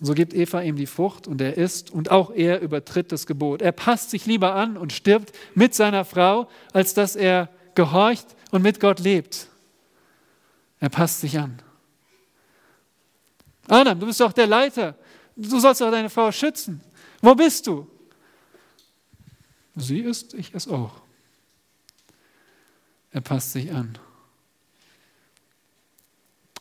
Und so gibt Eva ihm die Frucht und er isst und auch er übertritt das Gebot. Er passt sich lieber an und stirbt mit seiner Frau, als dass er gehorcht und mit Gott lebt. Er passt sich an. Adam, du bist doch der Leiter. Du sollst doch deine Frau schützen. Wo bist du? Sie ist, ich es auch. Er passt sich an.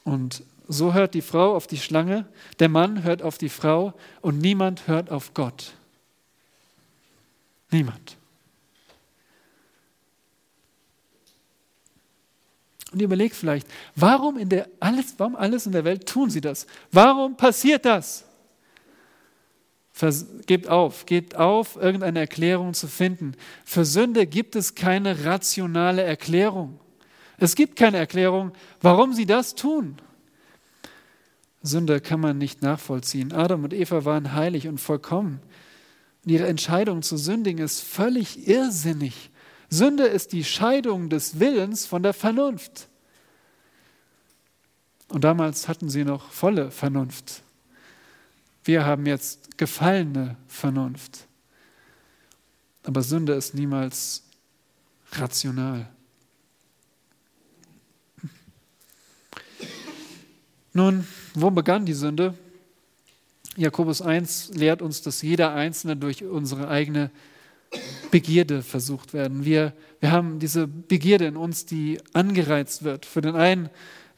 Und so hört die Frau auf die Schlange, der Mann hört auf die Frau und niemand hört auf Gott. Niemand. Und überlegt vielleicht, warum, in der, alles, warum alles in der Welt tun sie das? Warum passiert das? Gebt auf, gebt auf, irgendeine Erklärung zu finden. Für Sünde gibt es keine rationale Erklärung. Es gibt keine Erklärung, warum sie das tun. Sünde kann man nicht nachvollziehen. Adam und Eva waren heilig und vollkommen. Und ihre Entscheidung zu sündigen ist völlig irrsinnig. Sünde ist die Scheidung des Willens von der Vernunft. Und damals hatten sie noch volle Vernunft. Wir haben jetzt gefallene Vernunft. Aber Sünde ist niemals rational. Nun, wo begann die Sünde? Jakobus 1 lehrt uns, dass jeder Einzelne durch unsere eigene Begierde versucht werden. Wir, wir haben diese Begierde in uns, die angereizt wird. Für den einen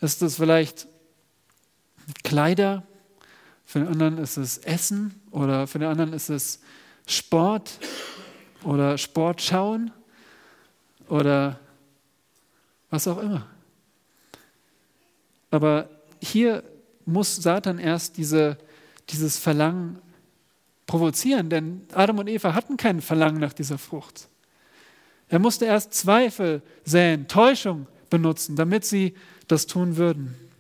ist es vielleicht Kleider, für den anderen ist es Essen oder für den anderen ist es Sport oder Sport schauen oder was auch immer. Aber hier muss Satan erst diese, dieses Verlangen provozieren, denn Adam und Eva hatten kein Verlangen nach dieser Frucht. Er musste erst Zweifel säen, Täuschung benutzen, damit sie das tun würden.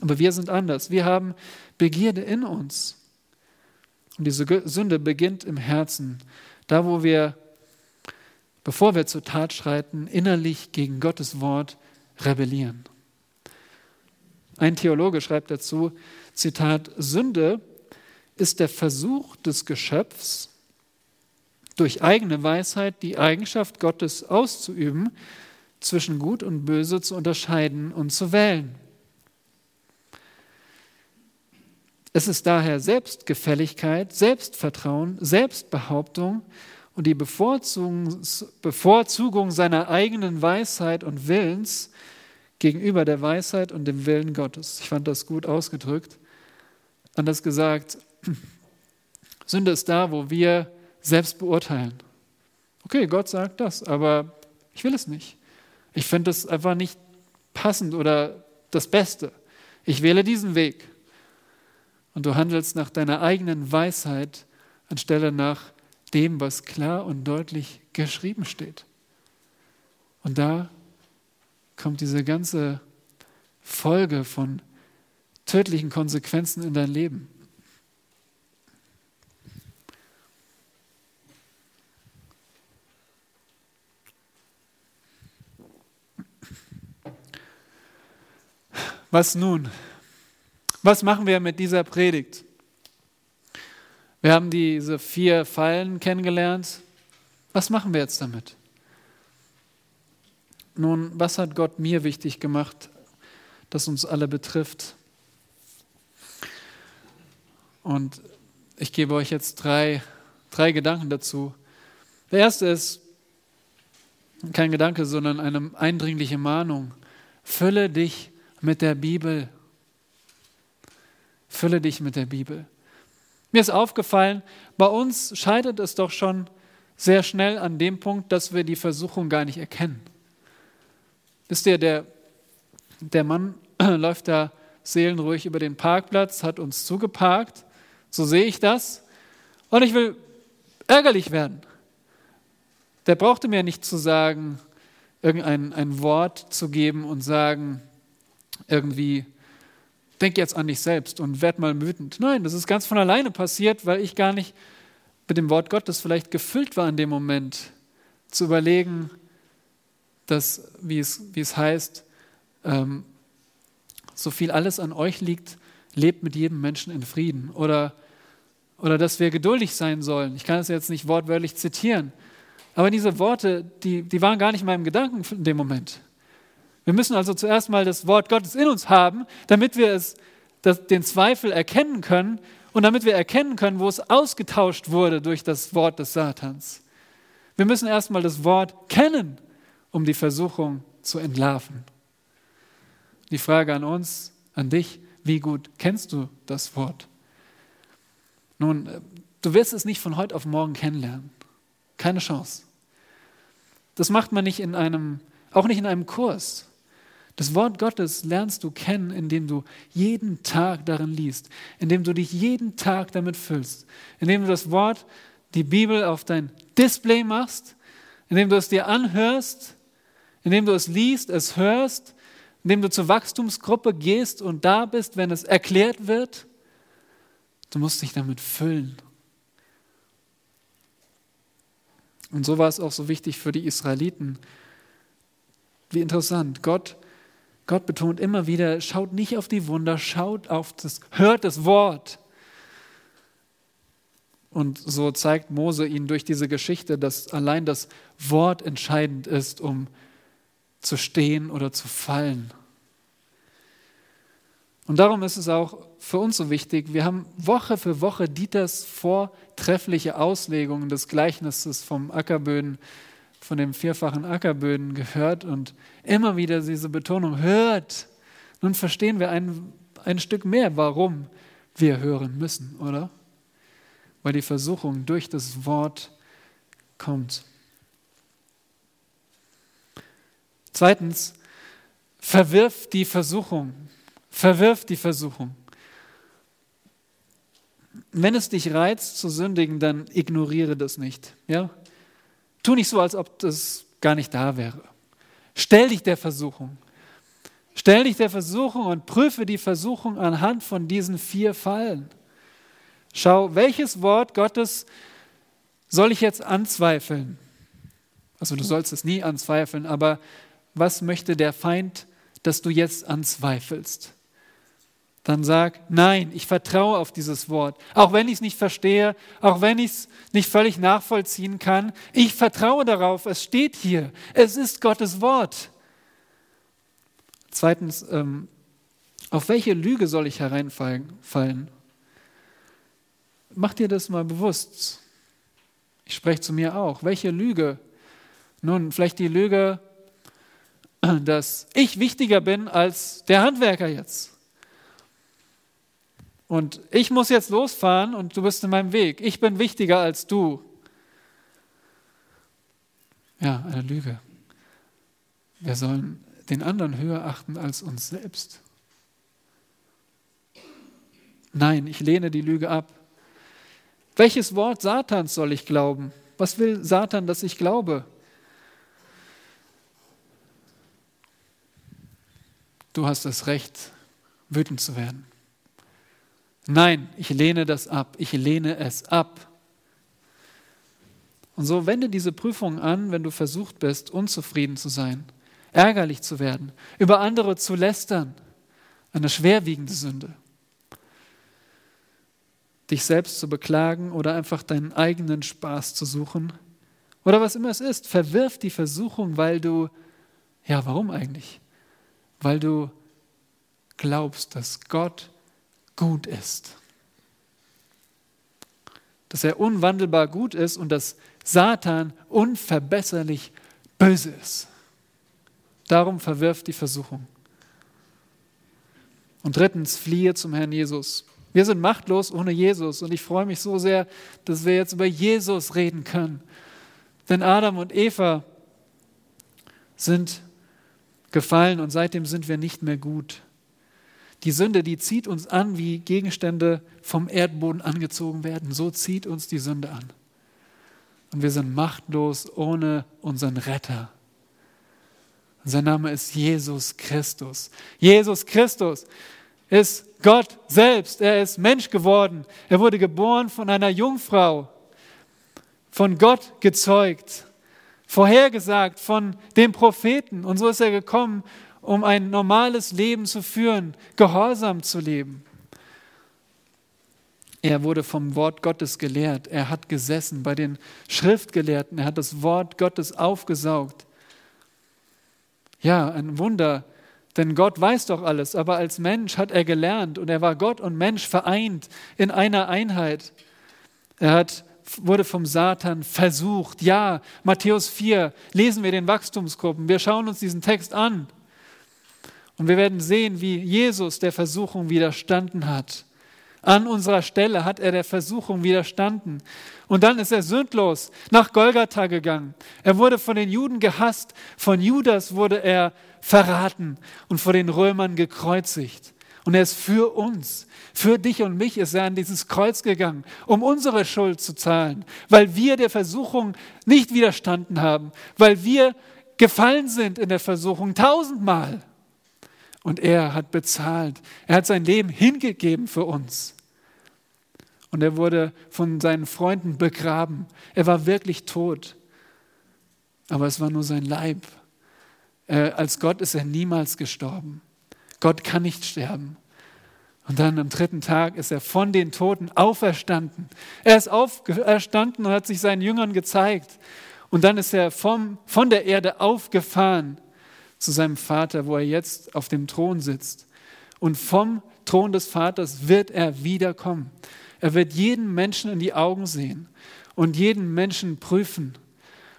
Aber wir sind anders. Wir haben Begierde in uns. Und diese Sünde beginnt im Herzen, da wo wir, bevor wir zur Tat schreiten, innerlich gegen Gottes Wort rebellieren. Ein Theologe schreibt dazu, Zitat, Sünde ist der Versuch des Geschöpfs, durch eigene Weisheit die Eigenschaft Gottes auszuüben, zwischen Gut und Böse zu unterscheiden und zu wählen. Es ist daher Selbstgefälligkeit, Selbstvertrauen, Selbstbehauptung und die Bevorzugung, seiner eigenen Weisheit und Willens gegenüber der Weisheit und dem Willen Gottes. Ich fand das gut ausgedrückt. Anders gesagt, Sünde ist da, wo wir selbst beurteilen. Okay, Gott sagt das, aber ich will es nicht. Ich finde es einfach nicht passend oder das Beste. Ich wähle diesen Weg und du handelst nach deiner eigenen Weisheit anstelle nach dem, was klar und deutlich geschrieben steht. Und da kommt diese ganze Folge von tödlichen Konsequenzen in dein Leben. Was nun? Was machen wir mit dieser Predigt? Wir haben diese vier Fallen kennengelernt. Was machen wir jetzt damit? Nun, was hat Gott mir wichtig gemacht, das uns alle betrifft? Und ich gebe euch jetzt drei, drei Gedanken dazu. Der erste ist kein Gedanke, sondern eine eindringliche Mahnung. Fülle dich mit der Bibel Fülle dich mit der Bibel. Mir ist aufgefallen, bei uns scheitert es doch schon sehr schnell an dem Punkt, dass wir die Versuchung gar nicht erkennen. Wisst ihr, der, der Mann läuft da seelenruhig über den Parkplatz, hat uns zugeparkt, so sehe ich das, und ich will ärgerlich werden. Der brauchte mir nicht zu sagen, irgendein ein Wort zu geben und sagen, irgendwie, denk jetzt an dich selbst und werd mal wütend. Nein, das ist ganz von alleine passiert, weil ich gar nicht mit dem Wort Gottes vielleicht gefüllt war in dem Moment, zu überlegen, dass, wie es, wie es heißt, ähm, so viel alles an euch liegt, lebt mit jedem Menschen in Frieden. Oder, oder dass wir geduldig sein sollen. Ich kann es jetzt nicht wortwörtlich zitieren. Aber diese Worte, die, die waren gar nicht in meinem Gedanken in dem Moment. Wir müssen also zuerst mal das Wort Gottes in uns haben, damit wir es das, den Zweifel erkennen können und damit wir erkennen können, wo es ausgetauscht wurde durch das Wort des Satans. Wir müssen erstmal das Wort kennen, um die Versuchung zu entlarven. Die Frage an uns, an dich, wie gut kennst du das Wort? Nun, du wirst es nicht von heute auf morgen kennenlernen. Keine Chance. Das macht man nicht in einem, auch nicht in einem Kurs. Das Wort Gottes lernst du kennen, indem du jeden Tag darin liest, indem du dich jeden Tag damit füllst, indem du das Wort, die Bibel auf dein Display machst, indem du es dir anhörst, indem du es liest, es hörst, indem du zur Wachstumsgruppe gehst und da bist, wenn es erklärt wird. Du musst dich damit füllen. Und so war es auch so wichtig für die Israeliten. Wie interessant. Gott Gott betont immer wieder, schaut nicht auf die Wunder, schaut auf das, hört das Wort. Und so zeigt Mose ihnen durch diese Geschichte, dass allein das Wort entscheidend ist, um zu stehen oder zu fallen. Und darum ist es auch für uns so wichtig, wir haben Woche für Woche Dieters vortreffliche Auslegungen des Gleichnisses vom Ackerböden von den vierfachen Ackerböden gehört und immer wieder diese Betonung hört. Nun verstehen wir ein, ein Stück mehr, warum wir hören müssen, oder? Weil die Versuchung durch das Wort kommt. Zweitens, verwirf die Versuchung. Verwirf die Versuchung. Wenn es dich reizt zu sündigen, dann ignoriere das nicht. Ja? Tu nicht so, als ob das gar nicht da wäre. Stell dich der Versuchung. Stell dich der Versuchung und prüfe die Versuchung anhand von diesen vier Fallen. Schau, welches Wort Gottes soll ich jetzt anzweifeln? Also du sollst es nie anzweifeln, aber was möchte der Feind, dass du jetzt anzweifelst? Dann sag, nein, ich vertraue auf dieses Wort. Auch wenn ich es nicht verstehe, auch wenn ich es nicht völlig nachvollziehen kann, ich vertraue darauf, es steht hier, es ist Gottes Wort. Zweitens, ähm, auf welche Lüge soll ich hereinfallen? Mach dir das mal bewusst. Ich spreche zu mir auch. Welche Lüge? Nun, vielleicht die Lüge, dass ich wichtiger bin als der Handwerker jetzt und ich muss jetzt losfahren und du bist in meinem Weg. Ich bin wichtiger als du. Ja, eine Lüge. Wir sollen den anderen höher achten als uns selbst. Nein, ich lehne die Lüge ab. Welches Wort Satans soll ich glauben? Was will Satan, dass ich glaube? Du hast das Recht, wütend zu werden. Nein, ich lehne das ab. Ich lehne es ab. Und so wende diese Prüfung an, wenn du versucht bist, unzufrieden zu sein, ärgerlich zu werden, über andere zu lästern. Eine schwerwiegende Sünde. Dich selbst zu beklagen oder einfach deinen eigenen Spaß zu suchen. Oder was immer es ist, verwirf die Versuchung, weil du, ja, warum eigentlich? Weil du glaubst, dass Gott gut ist. Dass er unwandelbar gut ist und dass Satan unverbesserlich böse ist. Darum verwirft die Versuchung. Und drittens, fliehe zum Herrn Jesus. Wir sind machtlos ohne Jesus und ich freue mich so sehr, dass wir jetzt über Jesus reden können. Denn Adam und Eva sind gefallen und seitdem sind wir nicht mehr gut. Die Sünde, die zieht uns an, wie Gegenstände vom Erdboden angezogen werden. So zieht uns die Sünde an. Und wir sind machtlos ohne unseren Retter. Sein Name ist Jesus Christus. Jesus Christus ist Gott selbst. Er ist Mensch geworden. Er wurde geboren von einer Jungfrau, von Gott gezeugt, vorhergesagt von dem Propheten. Und so ist er gekommen, um ein normales Leben zu führen, gehorsam zu leben. Er wurde vom Wort Gottes gelehrt. Er hat gesessen bei den Schriftgelehrten. Er hat das Wort Gottes aufgesaugt. Ja, ein Wunder, Denn Gott weiß doch alles, aber als Mensch hat er gelernt und er war Gott und Mensch vereint in einer Einheit. Er hat, wurde vom Satan versucht. Ja, Matthäus 4 lesen wir den Wachstumsgruppen. Wir schauen uns diesen Text an und wir werden sehen, wie Jesus der Versuchung widerstanden hat. An unserer Stelle hat er der Versuchung widerstanden. Und dann ist er sündlos nach Golgatha gegangen. Er wurde von den Juden gehasst, von Judas wurde er verraten und vor den Römern gekreuzigt. Und er ist für uns, für dich und mich ist er an dieses Kreuz gegangen, um unsere Schuld zu zahlen, weil wir der Versuchung nicht widerstanden haben, weil wir gefallen sind in der Versuchung tausendmal. Und er hat bezahlt. Er hat sein Leben hingegeben für uns. Und er wurde von seinen Freunden begraben. Er war wirklich tot. Aber es war nur sein Leib. Äh, als Gott ist er niemals gestorben. Gott kann nicht sterben. Und dann am dritten Tag ist er von den Toten auferstanden. Er ist auferstanden und hat sich seinen Jüngern gezeigt. Und dann ist er vom, von der Erde aufgefahren zu seinem Vater, wo er jetzt auf dem Thron sitzt. Und vom Thron des Vaters wird er wiederkommen. Er wird jeden Menschen in die Augen sehen und jeden Menschen prüfen.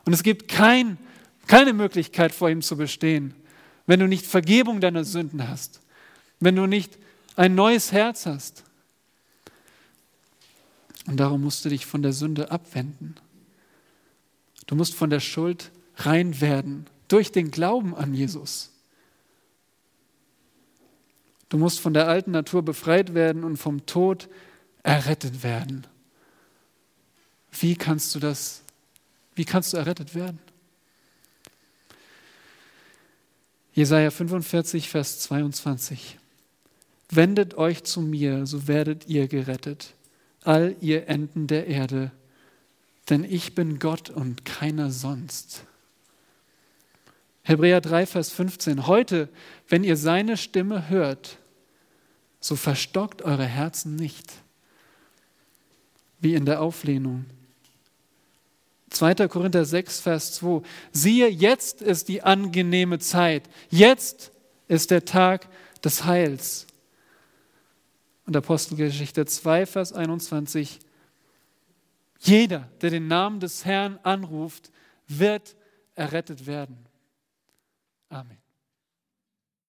Und es gibt kein, keine Möglichkeit vor ihm zu bestehen, wenn du nicht Vergebung deiner Sünden hast, wenn du nicht ein neues Herz hast. Und darum musst du dich von der Sünde abwenden. Du musst von der Schuld rein werden durch den Glauben an Jesus. Du musst von der alten Natur befreit werden und vom Tod errettet werden. Wie kannst du das, wie kannst du errettet werden? Jesaja 45, Vers 22. Wendet euch zu mir, so werdet ihr gerettet, all ihr Enden der Erde, denn ich bin Gott und keiner sonst. Hebräer 3, Vers 15. Heute, wenn ihr seine Stimme hört, so verstockt eure Herzen nicht, wie in der Auflehnung. 2. Korinther 6, Vers 2. Siehe, jetzt ist die angenehme Zeit. Jetzt ist der Tag des Heils. Und Apostelgeschichte 2, Vers 21. Jeder, der den Namen des Herrn anruft, wird errettet werden. Amen.